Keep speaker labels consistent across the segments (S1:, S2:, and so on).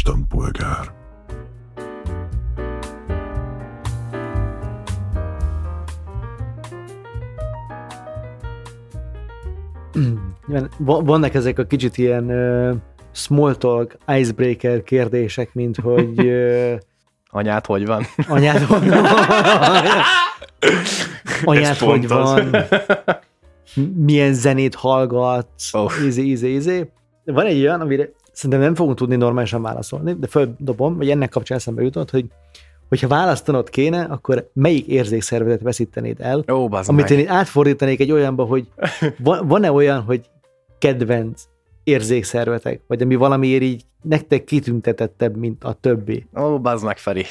S1: istenpolgár.
S2: Vannak ezek a kicsit ilyen uh, small talk, icebreaker kérdések, mint hogy uh,
S3: Anyád hogy van?
S2: Anyád hogy van? Anyád hogy van? Milyen zenét hallgatsz? Oh. Izé, izé, izé. Van egy olyan, amire szerintem nem fogunk tudni normálisan válaszolni, de földobom, vagy ennek kapcsán eszembe jutott, hogy hogyha választanod kéne, akkor melyik érzékszervezet veszítenéd el?
S3: Ó,
S2: amit meg. én átfordítanék egy olyanba, hogy van-e olyan, hogy kedvenc érzékszervetek, vagy ami valamiért így nektek kitüntetettebb, mint a többi.
S3: Ó, bazd meg, Feri.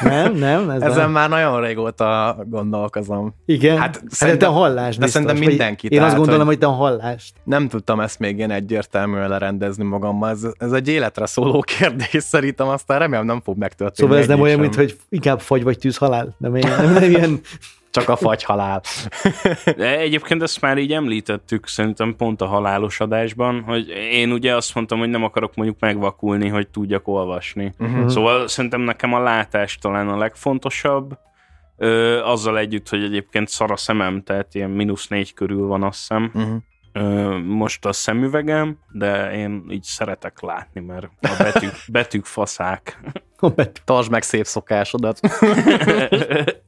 S2: Nem, nem.
S3: Ez Ezen nem. már nagyon régóta gondolkozom.
S2: Igen? Hát, hát szerintem, te hallás
S3: De szerintem mindenki.
S2: Én tehát, azt gondolom, hogy te a hallást.
S3: Nem tudtam ezt még én egyértelműen lerendezni magammal. Ez, ez egy életre szóló kérdés szerintem, aztán remélem nem fog megtörténni.
S2: Szóval ez nem olyan, mint hogy inkább fagy vagy tűz halál? Nem, nem, nem ilyen
S3: csak a fagy halál.
S4: De egyébként ezt már így említettük szerintem pont a halálos adásban, hogy én ugye azt mondtam, hogy nem akarok mondjuk megvakulni, hogy tudjak olvasni. Uh-huh. Szóval szerintem nekem a látás talán a legfontosabb, ö, azzal együtt, hogy egyébként szar a szemem, tehát ilyen mínusz négy körül van azt hiszem. Uh-huh. Most a szemüvegem, de én így szeretek látni, mert a betűk, betűk faszák.
S3: Tartsd meg szép szokásodat.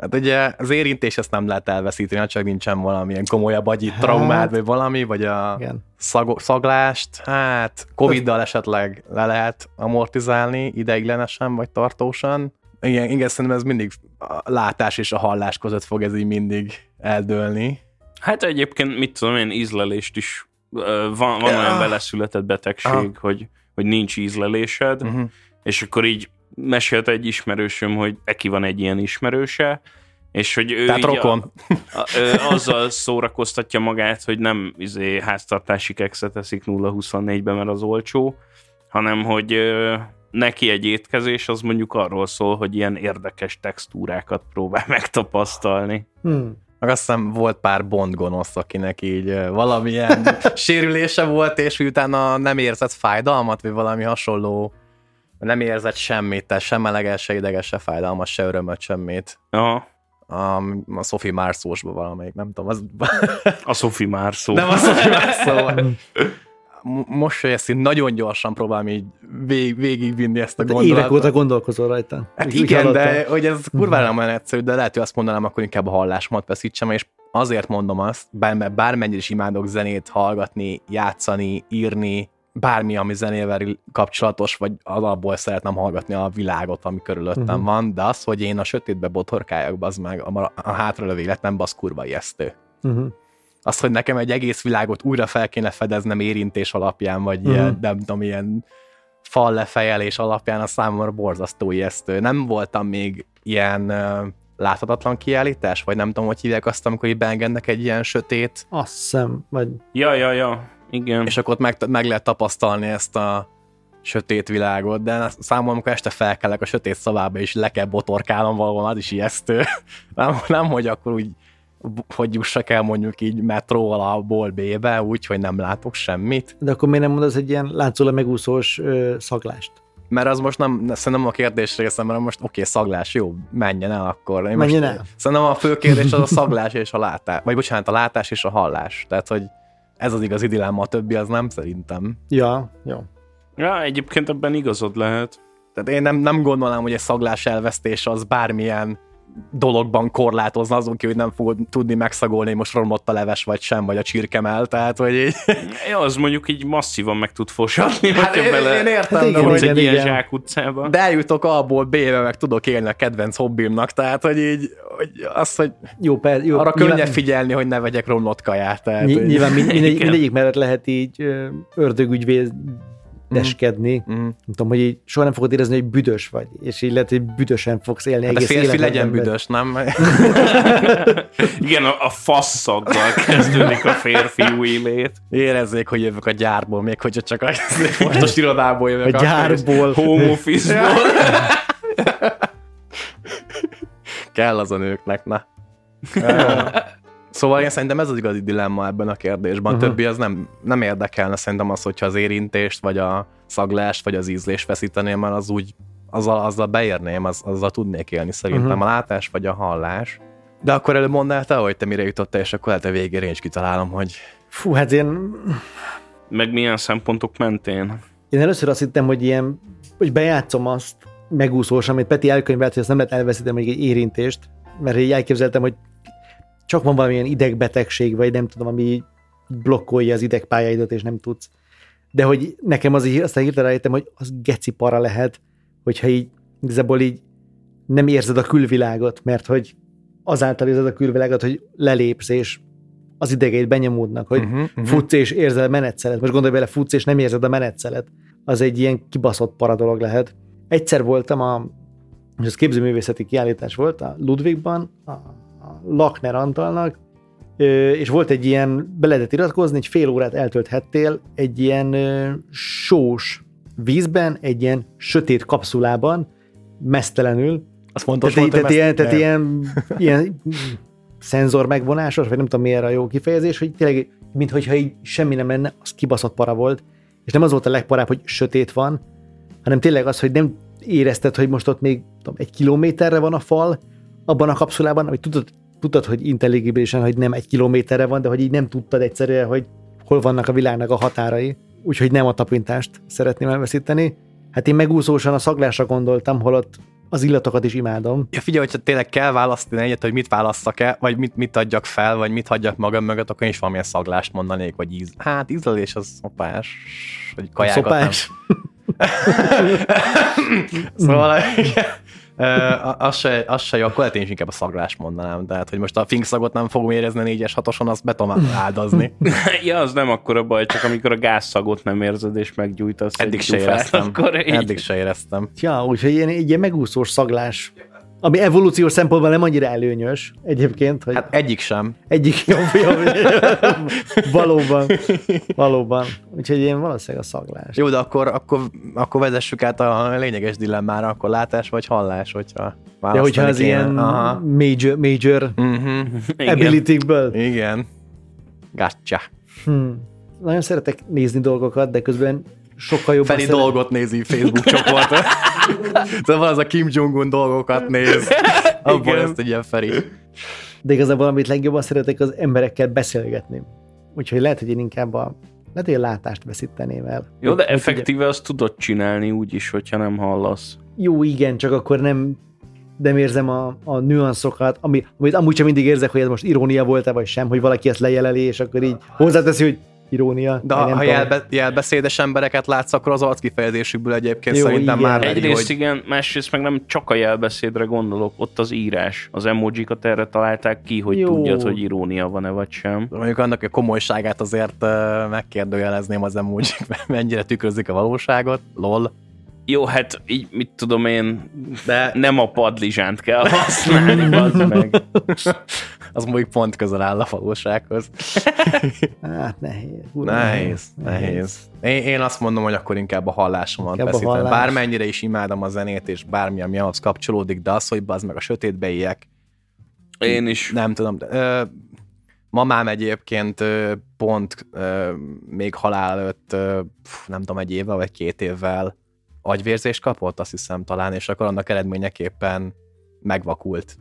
S3: Hát ugye az érintés ezt nem lehet elveszíteni, csak nincsen valamilyen komolyabb agyi hát, traumád, vagy valami, vagy a szag, szaglást, hát Covid-dal esetleg le lehet amortizálni ideiglenesen, vagy tartósan. Igen, igen, szerintem ez mindig a látás és a hallás között fog ez így mindig eldőlni.
S4: Hát egyébként, mit tudom én, ízlelést is van, van ja. olyan beleszületett betegség, ah. hogy, hogy nincs ízlelésed, uh-huh. és akkor így mesélt egy ismerősöm, hogy neki van egy ilyen ismerőse, és hogy ő
S3: Tehát rokon.
S4: A, a, azzal szórakoztatja magát, hogy nem izé, háztartási kekszet eszik 0-24-ben, mert az olcsó, hanem hogy ö, neki egy étkezés az mondjuk arról szól, hogy ilyen érdekes textúrákat próbál megtapasztalni. Hmm.
S3: Meg azt hiszem volt pár bond gonosz, akinek így valamilyen sérülése volt, és utána nem érzett fájdalmat, vagy valami hasonló nem érzett semmit, tehát sem meleges, se ideges, se fájdalmas, se örömöt, semmit.
S4: Aha.
S3: A, a Sophie Marceau-sban valamelyik, nem tudom. Az...
S4: A Sophie Marceau.
S3: Nem a Sophie Marceau. Most, hogy ezt így nagyon gyorsan próbálom így vég, végigvinni ezt a gondolatot.
S2: Évek óta gondolkozol rajta.
S3: Hát igen, de hogy ez kurvára nem olyan egyszerű, de lehet, hogy azt mondanám, akkor inkább a hallásomat veszítsem, és azért mondom azt, bár, bármennyire is imádok zenét hallgatni, játszani, írni, bármi, ami zenével kapcsolatos, vagy alapból szeretném hallgatni a világot, ami körülöttem uh-huh. van, de az, hogy én a sötétbe botorkáljak, az meg a, a hátralövő életem, az kurva ijesztő. Uh-huh. Az, hogy nekem egy egész világot újra fel kéne fedeznem érintés alapján, vagy uh-huh. ilyen, nem tudom, ilyen fal lefejelés alapján, a számomra borzasztó ijesztő. Nem voltam még ilyen uh, láthatatlan kiállítás, vagy nem tudom, hogy hívják azt, amikor így beengednek egy ilyen sötét...
S2: Azt hiszem, vagy...
S4: Ja, ja, ja. Igen.
S3: És akkor ott meg, meg lehet tapasztalni ezt a sötét világot, de számomra, amikor este felkelek a sötét szobába, és le kell botorkálnom valahol, az is ijesztő. Nem, nem hogy akkor úgy, hogy jussak el mondjuk így metróval a ból B-be, úgy, hogy nem látok semmit.
S2: De akkor miért nem mondasz egy ilyen látszólag megúszós ö, szaglást?
S3: Mert az most nem, szerintem a kérdés része, mert most oké, okay, szaglás, jó, menjen el akkor.
S2: Én menjen most,
S3: el. Szerintem a fő kérdés az a szaglás és a látás, vagy bocsánat, a látás és a hallás. Tehát, hogy ez az igazi dilemma, a többi az nem szerintem.
S2: Ja, jó.
S4: Ja, egyébként ebben igazod lehet.
S3: Tehát én nem, nem gondolnám, hogy egy szaglás elvesztés az bármilyen dologban korlátozna azon ki, hogy nem fogod tudni megszagolni, most romlott a leves vagy sem, vagy a csirkemel, tehát hogy így...
S4: Ja, az mondjuk így masszívan meg tud fosatni,
S3: hát én, bele én értem,
S4: de hogy egy ilyen zsák utcába.
S3: De eljutok abból B-be, meg tudok élni a kedvenc hobbimnak, tehát hogy így hogy az, hogy
S2: jó, per, jó,
S3: arra nyilván, könnyebb figyelni, hogy ne vegyek romlott kaját. Tehát,
S2: ny- nyilván mindegy, mindegyik mellett lehet így ördögügyvéd deskedni. Mm. Nem tudom, hogy így soha nem fogod érezni, hogy büdös vagy, és így lehet, hogy büdösen fogsz élni hát egész
S3: a férfi legyen büdös, nem?
S4: Igen, a, a faszszaggal kezdődik a férfi élét.
S3: Érezzék, hogy jövök a gyárból, még hogyha csak a fontos irodából jövök.
S2: A gyárból.
S4: Home office-ból.
S3: Kell az a nőknek, na. Szóval én szerintem ez az igazi dilemma ebben a kérdésben. Uh-huh. többi az nem, nem érdekelne szerintem az, hogyha az érintést, vagy a szaglást, vagy az ízlést veszíteném, mert az úgy azzal, azzal beérném, az, azzal tudnék élni szerintem uh-huh. a látás vagy a hallás. De akkor előbb mondd el te, hogy te mire jutottál, és akkor lehet a végére én is kitalálom, hogy...
S2: Fú, hát én...
S4: Meg milyen szempontok mentén?
S2: Én először azt hittem, hogy ilyen, hogy bejátszom azt megúszós, amit Peti elkönyvelt, hogy azt nem lehet elveszíteni még egy érintést, mert így elképzeltem, hogy csak van valamilyen idegbetegség, vagy nem tudom, ami blokkolja az idegpályaidat, és nem tudsz. De hogy nekem az így, aztán hirtelen rájöttem, hogy az geci para lehet, hogyha így igazából így nem érzed a külvilágot, mert hogy azáltal érzed a külvilágot, hogy lelépsz, és az idegeid benyomódnak, hogy uh-huh, uh-huh. futsz és érzel a menetszelet. Most gondolj bele, futsz és nem érzed a menetszelet. Az egy ilyen kibaszott para dolog lehet. Egyszer voltam a, és ez képzőművészeti kiállítás volt a Ludwigban, a Lakner Antalnak, és volt egy ilyen, be lehetett iratkozni, egy fél órát eltölthettél egy ilyen sós vízben, egy ilyen sötét kapszulában, mesztelenül.
S3: Az fontos
S2: tehát, volt, tehát, ilyen, tehát ilyen, ilyen szenzor megvonásos, vagy nem tudom miért a jó kifejezés, hogy tényleg, mintha így semmi nem lenne, az kibaszott para volt. És nem az volt a legparább, hogy sötét van, hanem tényleg az, hogy nem érezted, hogy most ott még tudom, egy kilométerre van a fal abban a kapszulában, hogy tudod, tudod, hogy intelligibilisen, hogy nem egy kilométerre van, de hogy így nem tudtad egyszerűen, hogy hol vannak a világnak a határai úgyhogy nem a tapintást szeretném elveszíteni. Hát én megúszósan a szaglásra gondoltam, holott az illatokat is imádom.
S3: Ja, figyelj, hogyha tényleg kell választani egyet, hogy mit válasszak-e, vagy mit, mit adjak fel, vagy mit hagyjak magam mögött, akkor én is valamilyen szaglást mondanék, vagy íz. Hát ízlelés az szopás, vagy kajákat. Szopás. szóval az, se, az se jó, akkor lehet én is inkább a szaglás mondanám. Tehát, hogy most a finkszagot nem fogom érezni négyes hatoson, azt be tudom áldozni.
S4: ja, az nem akkor a baj, csak amikor a gázszagot nem érzed és meggyújtasz.
S3: Eddig se éreztem. Akkor így... Eddig se éreztem.
S2: Ja, úgyhogy ilyen, ilyen megúszós szaglás ami evolúciós szempontból nem annyira előnyös egyébként. Hogy
S3: hát egyik sem.
S2: Egyik jobb, jobb. valóban. Valóban. Úgyhogy én valószínűleg a szaglás.
S3: Jó, de akkor, akkor, akkor vezessük át a lényeges dilemmára, akkor látás vagy hallás, hogyha
S2: Ja, hogyha az ilyen Aha. major, major uh-huh. ability-ből.
S3: Igen. Gotcha.
S2: Hmm. Nagyon szeretek nézni dolgokat, de közben sokkal jobban
S3: Feli szeret... dolgot nézi Facebook csoport. szóval az a Kim Jong-un dolgokat néz. Abból ezt egy ilyen Feri.
S2: De igazából amit legjobban szeretek, az emberekkel beszélgetni. Úgyhogy lehet, hogy én inkább a lehet, hogy a látást veszíteném el.
S4: Jó, de effektíve ugye... azt tudod csinálni úgy is, hogyha nem hallasz.
S2: Jó, igen, csak akkor nem nem érzem a, a nüanszokat, ami, amit amúgy sem mindig érzek, hogy ez most irónia volt-e, vagy sem, hogy valaki ezt lejeleli, és akkor így hozzáteszi, hogy irónia.
S3: De ha jelbe, jelbeszédes embereket látsz, akkor az arckifejezésükből egyébként Jó, szerintem igen. már
S4: Egyrészt hogy... igen, másrészt meg nem csak a jelbeszédre gondolok, ott az írás. Az emojikat erre találták ki, hogy Jó. tudjad, hogy irónia van-e vagy sem.
S3: Mondjuk annak a komolyságát azért megkérdőjelezném az emojik, mennyire tükrözik a valóságot. Lol.
S4: Jó, hát így mit tudom én, de nem a padlizsánt kell használni, az meg.
S3: az mondjuk pont közel áll a valósághoz.
S2: hát nehéz.
S3: Ura, nehéz, nehéz. nehéz. Én, én azt mondom, hogy akkor inkább a hallásomat inkább A hallás. Bármennyire is imádom a zenét, és bármi, ami ahhoz kapcsolódik, de az, hogy az meg a sötétbe éjek.
S4: Én is.
S3: Nem tudom, de, ö, mamám egyébként ö, pont ö, még halál előtt, ö, nem tudom, egy évvel vagy két évvel agyvérzést kapott, azt hiszem talán, és akkor annak eredményeképpen megvakult.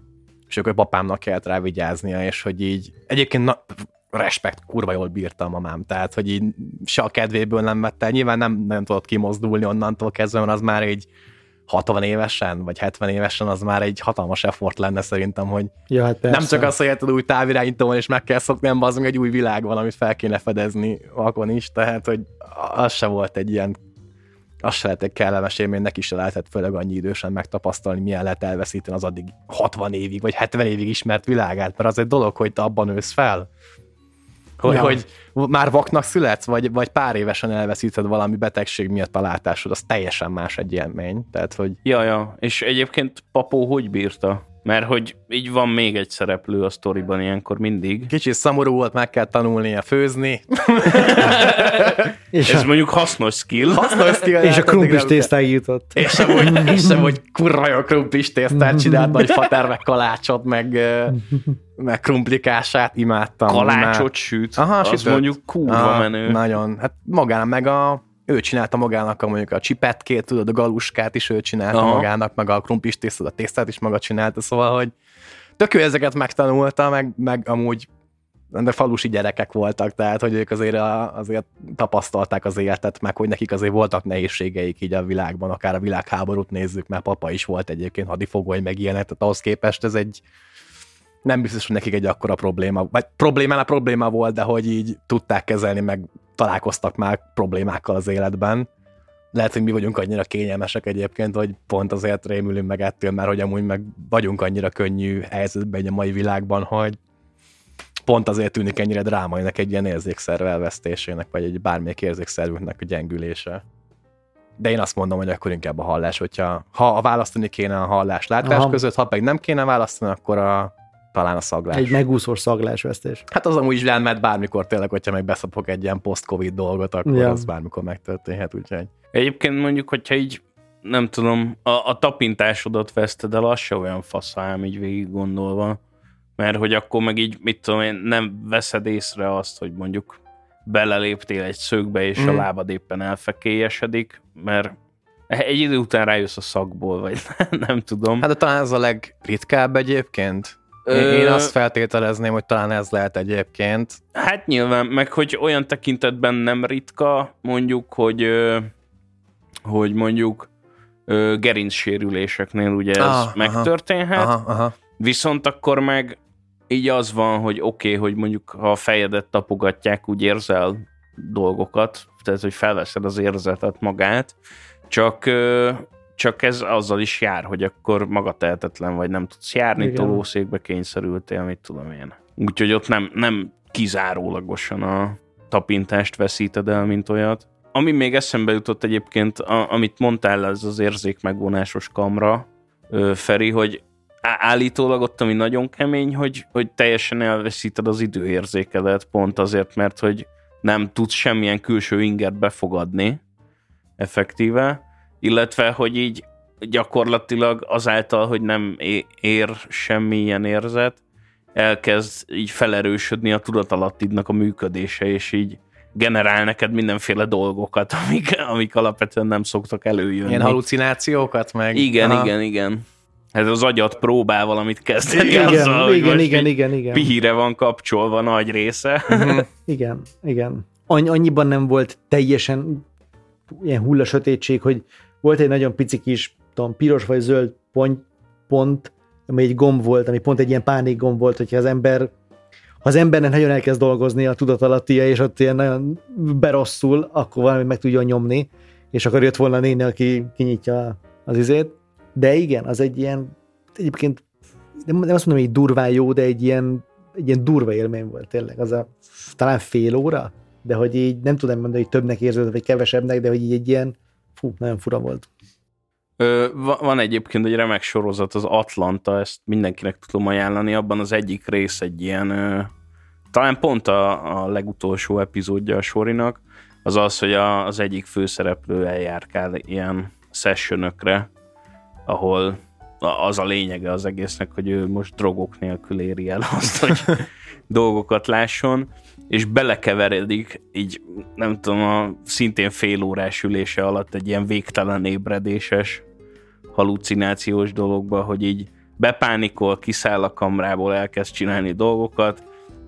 S3: És akkor papámnak kellett rá vigyáznia, és hogy így egyébként na, respekt, kurva jól bírta a mamám, tehát hogy így se a kedvéből nem vette nyilván nem, nem tudott kimozdulni onnantól kezdve, mert az már egy 60 évesen, vagy 70 évesen az már egy hatalmas effort lenne szerintem, hogy
S2: ja, hát
S3: nem csak az, hogy érted új távirányító van, és meg kell szokni, nem az egy új világ van, amit fel kéne fedezni vakon is, tehát hogy az se volt egy ilyen az se lehet egy kellemes élmény, neki se lehetett főleg annyi idősen megtapasztalni, milyen lehet elveszíteni az addig 60 évig, vagy 70 évig ismert világát, mert az egy dolog, hogy te abban nősz fel. Hogy, ja. hogy már vaknak születsz, vagy, vagy pár évesen elveszíted valami betegség miatt a látásod, az teljesen más egy élmény. Tehát, hogy...
S4: Ja, ja. És egyébként Papó hogy bírta? Mert hogy így van még egy szereplő a sztoriban ilyenkor mindig.
S3: Kicsit szomorú volt, meg kell tanulnia főzni.
S4: és Ez a... mondjuk hasznos skill.
S3: Hasznos skill.
S2: És a krumplis tésztáig jutott.
S3: És hogy, és hogy kurva jó krumplis tésztát csinált, nagy fater, meg kalácsot, meg, meg krumplikását imádtam.
S4: Kalácsot süt. Aha, az sütött. mondjuk kurva Aha, menő.
S3: Nagyon. Hát magán, meg a ő csinálta magának a mondjuk a csipetkét, tudod, a galuskát is ő csinálta Aha. magának, meg a krumplis tésztát, a tésztát is maga csinálta, szóval, hogy tök ő ezeket megtanulta, meg, meg amúgy de falusi gyerekek voltak, tehát hogy ők azért, a, azért tapasztalták az életet, meg hogy nekik azért voltak nehézségeik így a világban, akár a világháborút nézzük, mert papa is volt egyébként hadifogoly, meg ilyenek, tehát ahhoz képest ez egy nem biztos, hogy nekik egy akkora probléma, vagy probléma, a probléma volt, de hogy így tudták kezelni, meg találkoztak már problémákkal az életben. Lehet, hogy mi vagyunk annyira kényelmesek egyébként, hogy pont azért rémülünk meg ettől, mert hogy amúgy meg vagyunk annyira könnyű helyzetben a mai világban, hogy pont azért tűnik ennyire drámainak egy ilyen érzékszerv elvesztésének, vagy egy bármelyik érzékszervünknek a gyengülése. De én azt mondom, hogy akkor inkább a hallás, hogyha ha a választani kéne a hallás-látás Aha. között, ha meg nem kéne választani, akkor a talán a szaglás.
S2: Egy megúszós szaglásvesztés.
S3: Hát az amúgy is mert bármikor tényleg, hogyha meg beszapok egy ilyen post-covid dolgot, akkor ja. az bármikor megtörténhet, úgyhogy.
S4: Egyébként mondjuk, hogyha így nem tudom, a, a tapintásodat veszted el, az se olyan faszám így végig gondolva. Mert hogy akkor meg így, mit tudom én, nem veszed észre azt, hogy mondjuk beleléptél egy szögbe, és mm. a lábad éppen elfekélyesedik, mert egy idő után rájössz a szakból, vagy nem tudom.
S3: Hát de talán ez a legritkább egyébként. Én, azt feltételezném, hogy talán ez lehet egyébként.
S4: Hát nyilván, meg hogy olyan tekintetben nem ritka, mondjuk, hogy hogy mondjuk gerincsérüléseknél ugye ez ah, megtörténhet, aha, aha. viszont akkor meg így az van, hogy oké, okay, hogy mondjuk ha a fejedet tapogatják, úgy érzel dolgokat, tehát hogy felveszed az érzetet magát, csak csak ez azzal is jár, hogy akkor magatehetetlen vagy, nem tudsz járni, Igen. tolószékbe kényszerültél, mit tudom én. Úgyhogy ott nem, nem kizárólagosan a tapintást veszíted el, mint olyat. Ami még eszembe jutott egyébként, a, amit mondtál, ez az érzék megvonásos kamra, Feri, hogy állítólag ott, ami nagyon kemény, hogy, hogy teljesen elveszíted az időérzékedet, pont azért, mert hogy nem tudsz semmilyen külső ingert befogadni effektíve, illetve, hogy így gyakorlatilag azáltal, hogy nem ér semmilyen érzet, elkezd így felerősödni a tudatalattidnak a működése, és így generál neked mindenféle dolgokat, amik, amik alapvetően nem szoktak előjönni.
S3: Ilyen halucinációkat meg?
S4: Igen, Aha. igen, igen. Ez az agyat próbál valamit kezdeni
S2: igen, azzal, igen, hogy igen, igen, igen.
S4: pihire van kapcsolva nagy része.
S2: Uh-huh. igen, igen. Annyiban nem volt teljesen ilyen hulla sötétség, hogy volt egy nagyon pici kis, tudom, piros vagy zöld pont, pont, ami egy gomb volt, ami pont egy ilyen pánik gomb volt, hogyha az ember ha az embernek nagyon elkezd dolgozni a tudatalattia, és ott ilyen nagyon berosszul, akkor valami meg tudja nyomni, és akkor jött volna néni, aki kinyitja az izét. De igen, az egy ilyen, egyébként nem, nem azt mondom, hogy durván jó, de egy ilyen, egy ilyen durva élmény volt tényleg. Az a talán fél óra, de hogy így nem tudom mondani, hogy többnek érzed, vagy kevesebbnek, de hogy így egy ilyen Fú, nagyon fura volt.
S4: Ö, van egyébként egy remek sorozat, az Atlanta, ezt mindenkinek tudom ajánlani, abban az egyik rész egy ilyen, ö, talán pont a, a legutolsó epizódja a sorinak, az az, hogy a, az egyik főszereplő eljárkál ilyen sessionökre, ahol az a lényege az egésznek, hogy ő most drogok nélkül éri el azt, hogy dolgokat lásson, és belekeveredik, így nem tudom, a szintén fél órás ülése alatt egy ilyen végtelen ébredéses halucinációs dologba, hogy így bepánikol, kiszáll a kamrából, elkezd csinálni dolgokat,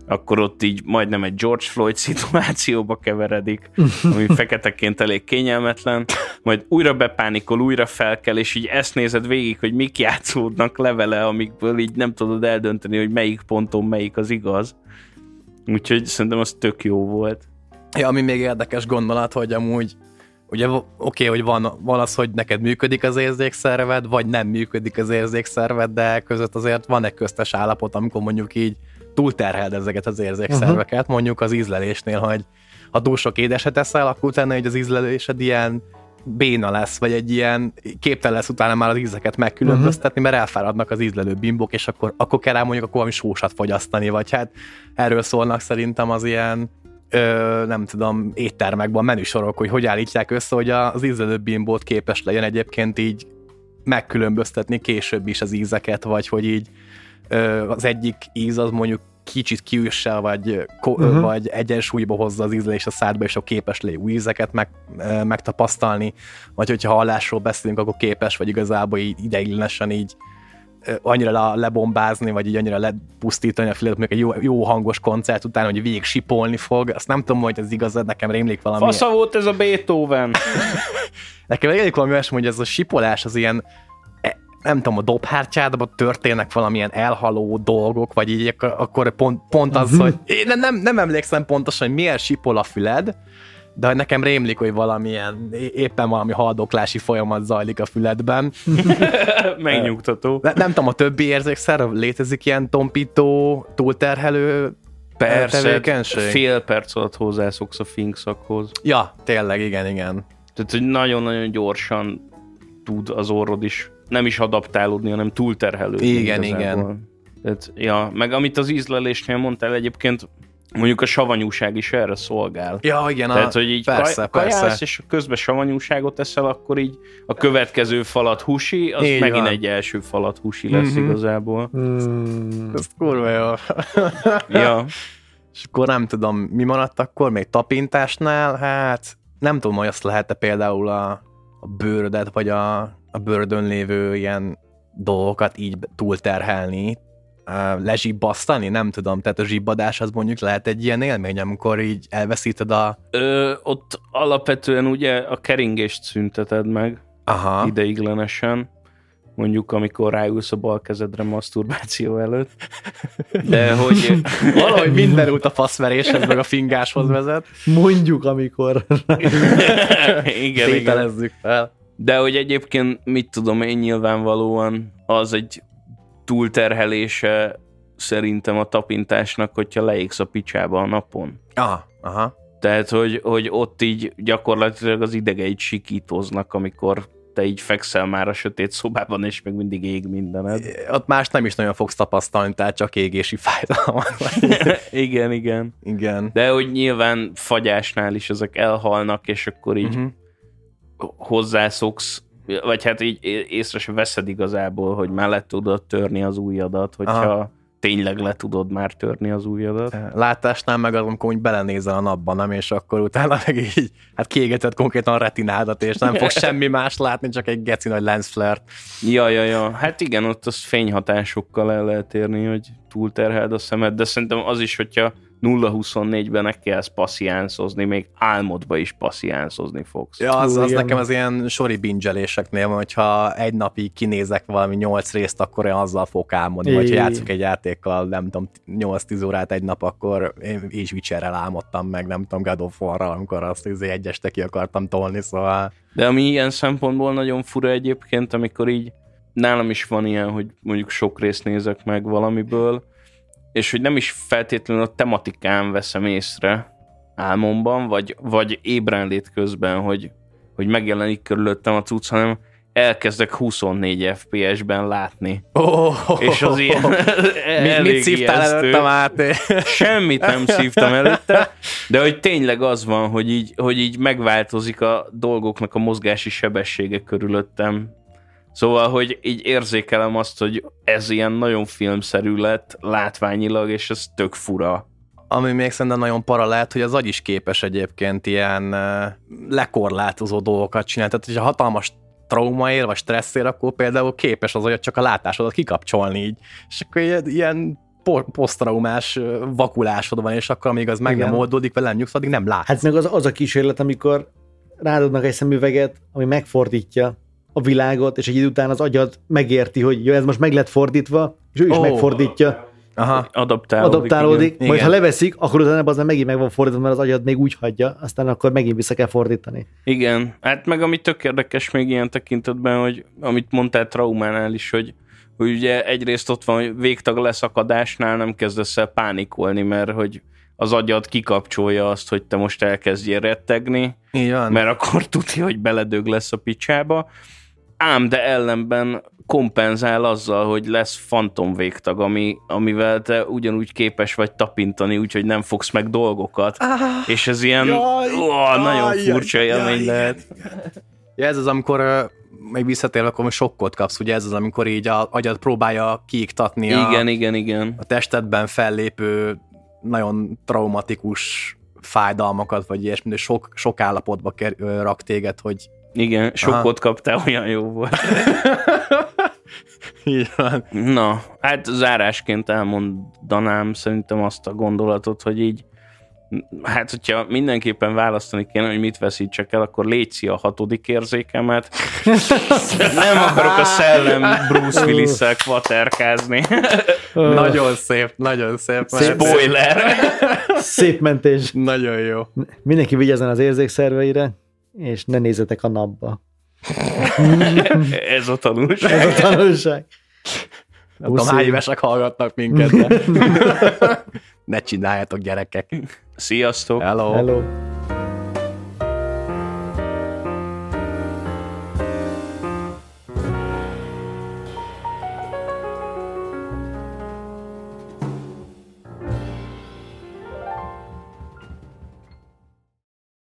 S4: akkor ott így majdnem egy George Floyd szituációba keveredik, ami feketeként elég kényelmetlen, majd újra bepánikol, újra felkel, és így ezt nézed végig, hogy mik játszódnak levele, amikből így nem tudod eldönteni, hogy melyik ponton melyik az igaz. Úgyhogy szerintem az tök jó volt.
S3: Ja, ami még érdekes gondolat, hogy amúgy ugye oké, okay, hogy van, van az, hogy neked működik az érzékszerved, vagy nem működik az érzékszerved, de között azért van egy köztes állapot, amikor mondjuk így túlterheld ezeket az érzékszerveket, uh-huh. mondjuk az ízlelésnél, hogy ha túl sok édeset eszel, akkor utána hogy az ízlelésed ilyen béna lesz, vagy egy ilyen képtelen lesz utána már az ízeket megkülönböztetni, uh-huh. mert elfáradnak az ízlelő bimbok, és akkor, akkor kell rá mondjuk akkor valami sósat fogyasztani, vagy hát erről szólnak szerintem az ilyen ö, nem tudom, éttermekben menüsorok, hogy hogy állítják össze, hogy az ízlelő bimbót képes legyen egyébként így megkülönböztetni később is az ízeket, vagy hogy így ö, az egyik íz az mondjuk kicsit kiüsse, vagy, uh-huh. vagy egyensúlyba hozza az ízlés a szádba, és a képes lé új ízeket meg, megtapasztalni, vagy hogyha hallásról beszélünk, akkor képes, vagy igazából így ideiglenesen így annyira le, lebombázni, vagy így annyira lepusztítani a filet, egy jó, jó hangos koncert után, hogy végig sipolni fog. Azt nem tudom, hogy ez igaz, nekem rémlik valami.
S4: Fasza volt ez a Beethoven.
S3: nekem rémlik valami olyasmi, hogy ez a sipolás az ilyen nem tudom, a dobhártyádban történnek valamilyen elhaló dolgok, vagy így akkor pont, pont az, hogy én nem, nem emlékszem pontosan, hogy miért sipol a füled, de nekem rémlik, hogy valamilyen, éppen valami haldoklási folyamat zajlik a füledben.
S4: Megnyugtató.
S3: Ne, nem tudom, a többi érzékszer létezik ilyen tompító, túlterhelő
S4: Persze, tevékenység? fél perc alatt hozzászoksz a finkszakhoz.
S3: Ja, tényleg, igen, igen.
S4: Tehát, hogy nagyon-nagyon gyorsan tud az orrod is nem is adaptálódni, hanem túlterhelődni.
S3: Igen, igazából. igen.
S4: Tehát, ja, meg amit az ízlelésnél mondtál egyébként, mondjuk a savanyúság is erre szolgál.
S3: Ja, igen.
S4: Tehát, a... hogy így persze, kaj, persze. és közben savanyúságot eszel, akkor így a következő falat húsi, az így megint van. egy első falat húsi lesz mm-hmm. igazából.
S3: Mm. Ez kurva jó.
S4: ja.
S3: És akkor nem tudom, mi maradt akkor még tapintásnál? Hát nem tudom, hogy azt lehet-e például a, a bőrödet, vagy a a bőrödön lévő ilyen dolgokat így túlterhelni, lezsibbasztani, nem tudom, tehát a zsibbadás az mondjuk lehet egy ilyen élmény, amikor így elveszíted a...
S4: Ö, ott alapvetően ugye a keringést szünteted meg Aha. ideiglenesen, mondjuk amikor ráülsz a bal kezedre maszturbáció előtt. De hogy...
S3: Valahogy minden út a faszveréshez, meg a fingáshoz vezet.
S2: Mondjuk, amikor...
S4: igen,
S3: igen. fel.
S4: De hogy egyébként, mit tudom én nyilvánvalóan, az egy túlterhelése szerintem a tapintásnak, hogyha leégsz a picsába a napon.
S3: Aha, aha.
S4: Tehát, hogy, hogy ott így gyakorlatilag az idegeid sikítoznak, amikor te így fekszel már a sötét szobában, és meg mindig ég mindened.
S3: Ott más nem is nagyon fogsz tapasztalni, tehát csak égési fájdalom.
S4: igen, igen.
S3: Igen.
S4: De hogy nyilván fagyásnál is ezek elhalnak, és akkor így uh-huh hozzászoksz, vagy hát így észre se veszed igazából, hogy már le tudod törni az ujjadat, hogyha Aha. tényleg le tudod már törni az ujjadat.
S3: Látásnál meg az, amikor úgy belenézel a napban, nem, és akkor utána meg így, hát kiégeted konkrétan a retinádat, és nem fog semmi más látni, csak egy geci nagy lens flare.
S4: Ja, ja, ja. Hát igen, ott az fényhatásokkal el lehet érni, hogy túlterheld a szemed, de szerintem az is, hogyha 0-24-ben ne kellsz passziánszozni, még álmodba is passziánszozni fogsz.
S3: Ja, az, az nekem az ilyen sori bingeléseknél, hogyha egy napig kinézek valami 8 részt, akkor én azzal fogok álmodni, vagy ha játszok egy játékkal, nem tudom, 8-10 órát egy nap, akkor én is Witcherrel álmodtam meg, nem tudom, God of War-ral, amikor azt izé egy este ki akartam tolni, szóval...
S4: De ami ilyen szempontból nagyon fura egyébként, amikor így nálam is van ilyen, hogy mondjuk sok részt nézek meg valamiből, és hogy nem is feltétlenül a tematikán veszem észre álmomban, vagy, vagy ébrenlét közben, hogy, hogy megjelenik körülöttem a cucc, hanem elkezdek 24 FPS-ben látni.
S3: Oh,
S4: és az ilyen
S3: mit, mit szívtál előttem át?
S4: Semmit nem szívtam előtte, de hogy tényleg az van, hogy így, hogy így megváltozik a dolgoknak a mozgási sebessége körülöttem, Szóval, hogy így érzékelem azt, hogy ez ilyen nagyon filmszerű lett látványilag, és ez tök fura.
S3: Ami még szerintem nagyon para lehet, hogy az agy is képes egyébként ilyen lekorlátozó dolgokat csinálni. Tehát, hogyha hatalmas trauma ér, vagy stressz ér, akkor például képes az agyat csak a látásodat kikapcsolni így. És akkor ilyen, ilyen posztraumás vakulásod van, és akkor amíg az meg Igen. nem oldódik, vagy nem nyugsz, addig nem látsz.
S2: Hát meg az, az a kísérlet, amikor rádodnak egy szemüveget, ami megfordítja a világot, és egy idő után az agyad megérti, hogy jó, ez most meg lett fordítva, és ő is oh. megfordítja.
S4: Aha. Adaptálódik.
S2: Adaptálódik. Igen. Majd igen. ha leveszik, akkor utána az megint meg van fordítva, mert az agyad még úgy hagyja, aztán akkor megint vissza kell fordítani.
S4: Igen. Hát meg ami tök érdekes még ilyen tekintetben, hogy amit mondtál traumánál is, hogy, hogy ugye egyrészt ott van, hogy végtag leszakadásnál nem kezdesz el pánikolni, mert hogy az agyad kikapcsolja azt, hogy te most elkezdjél rettegni,
S3: Igen.
S4: mert akkor tudja, hogy beledög lesz a picsába. Ám de ellenben kompenzál azzal, hogy lesz fantom végtag, ami, amivel te ugyanúgy képes vagy tapintani, úgyhogy nem fogsz meg dolgokat. Ah, és ez ilyen jaj, ó, nagyon jaj, furcsa jaj, élmény jaj, lehet.
S3: Ja, ez az, amikor még visszatér, akkor sokkot kapsz, ugye ez az, amikor így a agyad próbálja kiiktatni
S4: igen, a, igen, igen.
S3: a testedben fellépő nagyon traumatikus fájdalmakat, vagy ilyesmi, sok, sok állapotba ker, rak téged, hogy
S4: igen, sokkot kaptál, olyan jó volt.
S3: Igen.
S4: Na, hát zárásként elmondanám szerintem azt a gondolatot, hogy így hát hogyha mindenképpen választani kéne, hogy mit veszítsek el, akkor létszi a hatodik érzékemet. Nem akarok a szellem Bruce Willis-szel kvaterkázni.
S3: nagyon szép, nagyon szép.
S4: szép Spoiler!
S2: Szép mentés.
S3: Nagyon jó.
S2: Mindenki vigyázzen az érzékszerveire, és ne nézzetek a napba.
S4: Ez a tanulság.
S2: Ez a tanulság.
S3: Nem tudom, hány évesek hallgatnak minket, de ne csináljátok gyerekek.
S4: Sziasztok!
S3: Hello!
S2: Hello.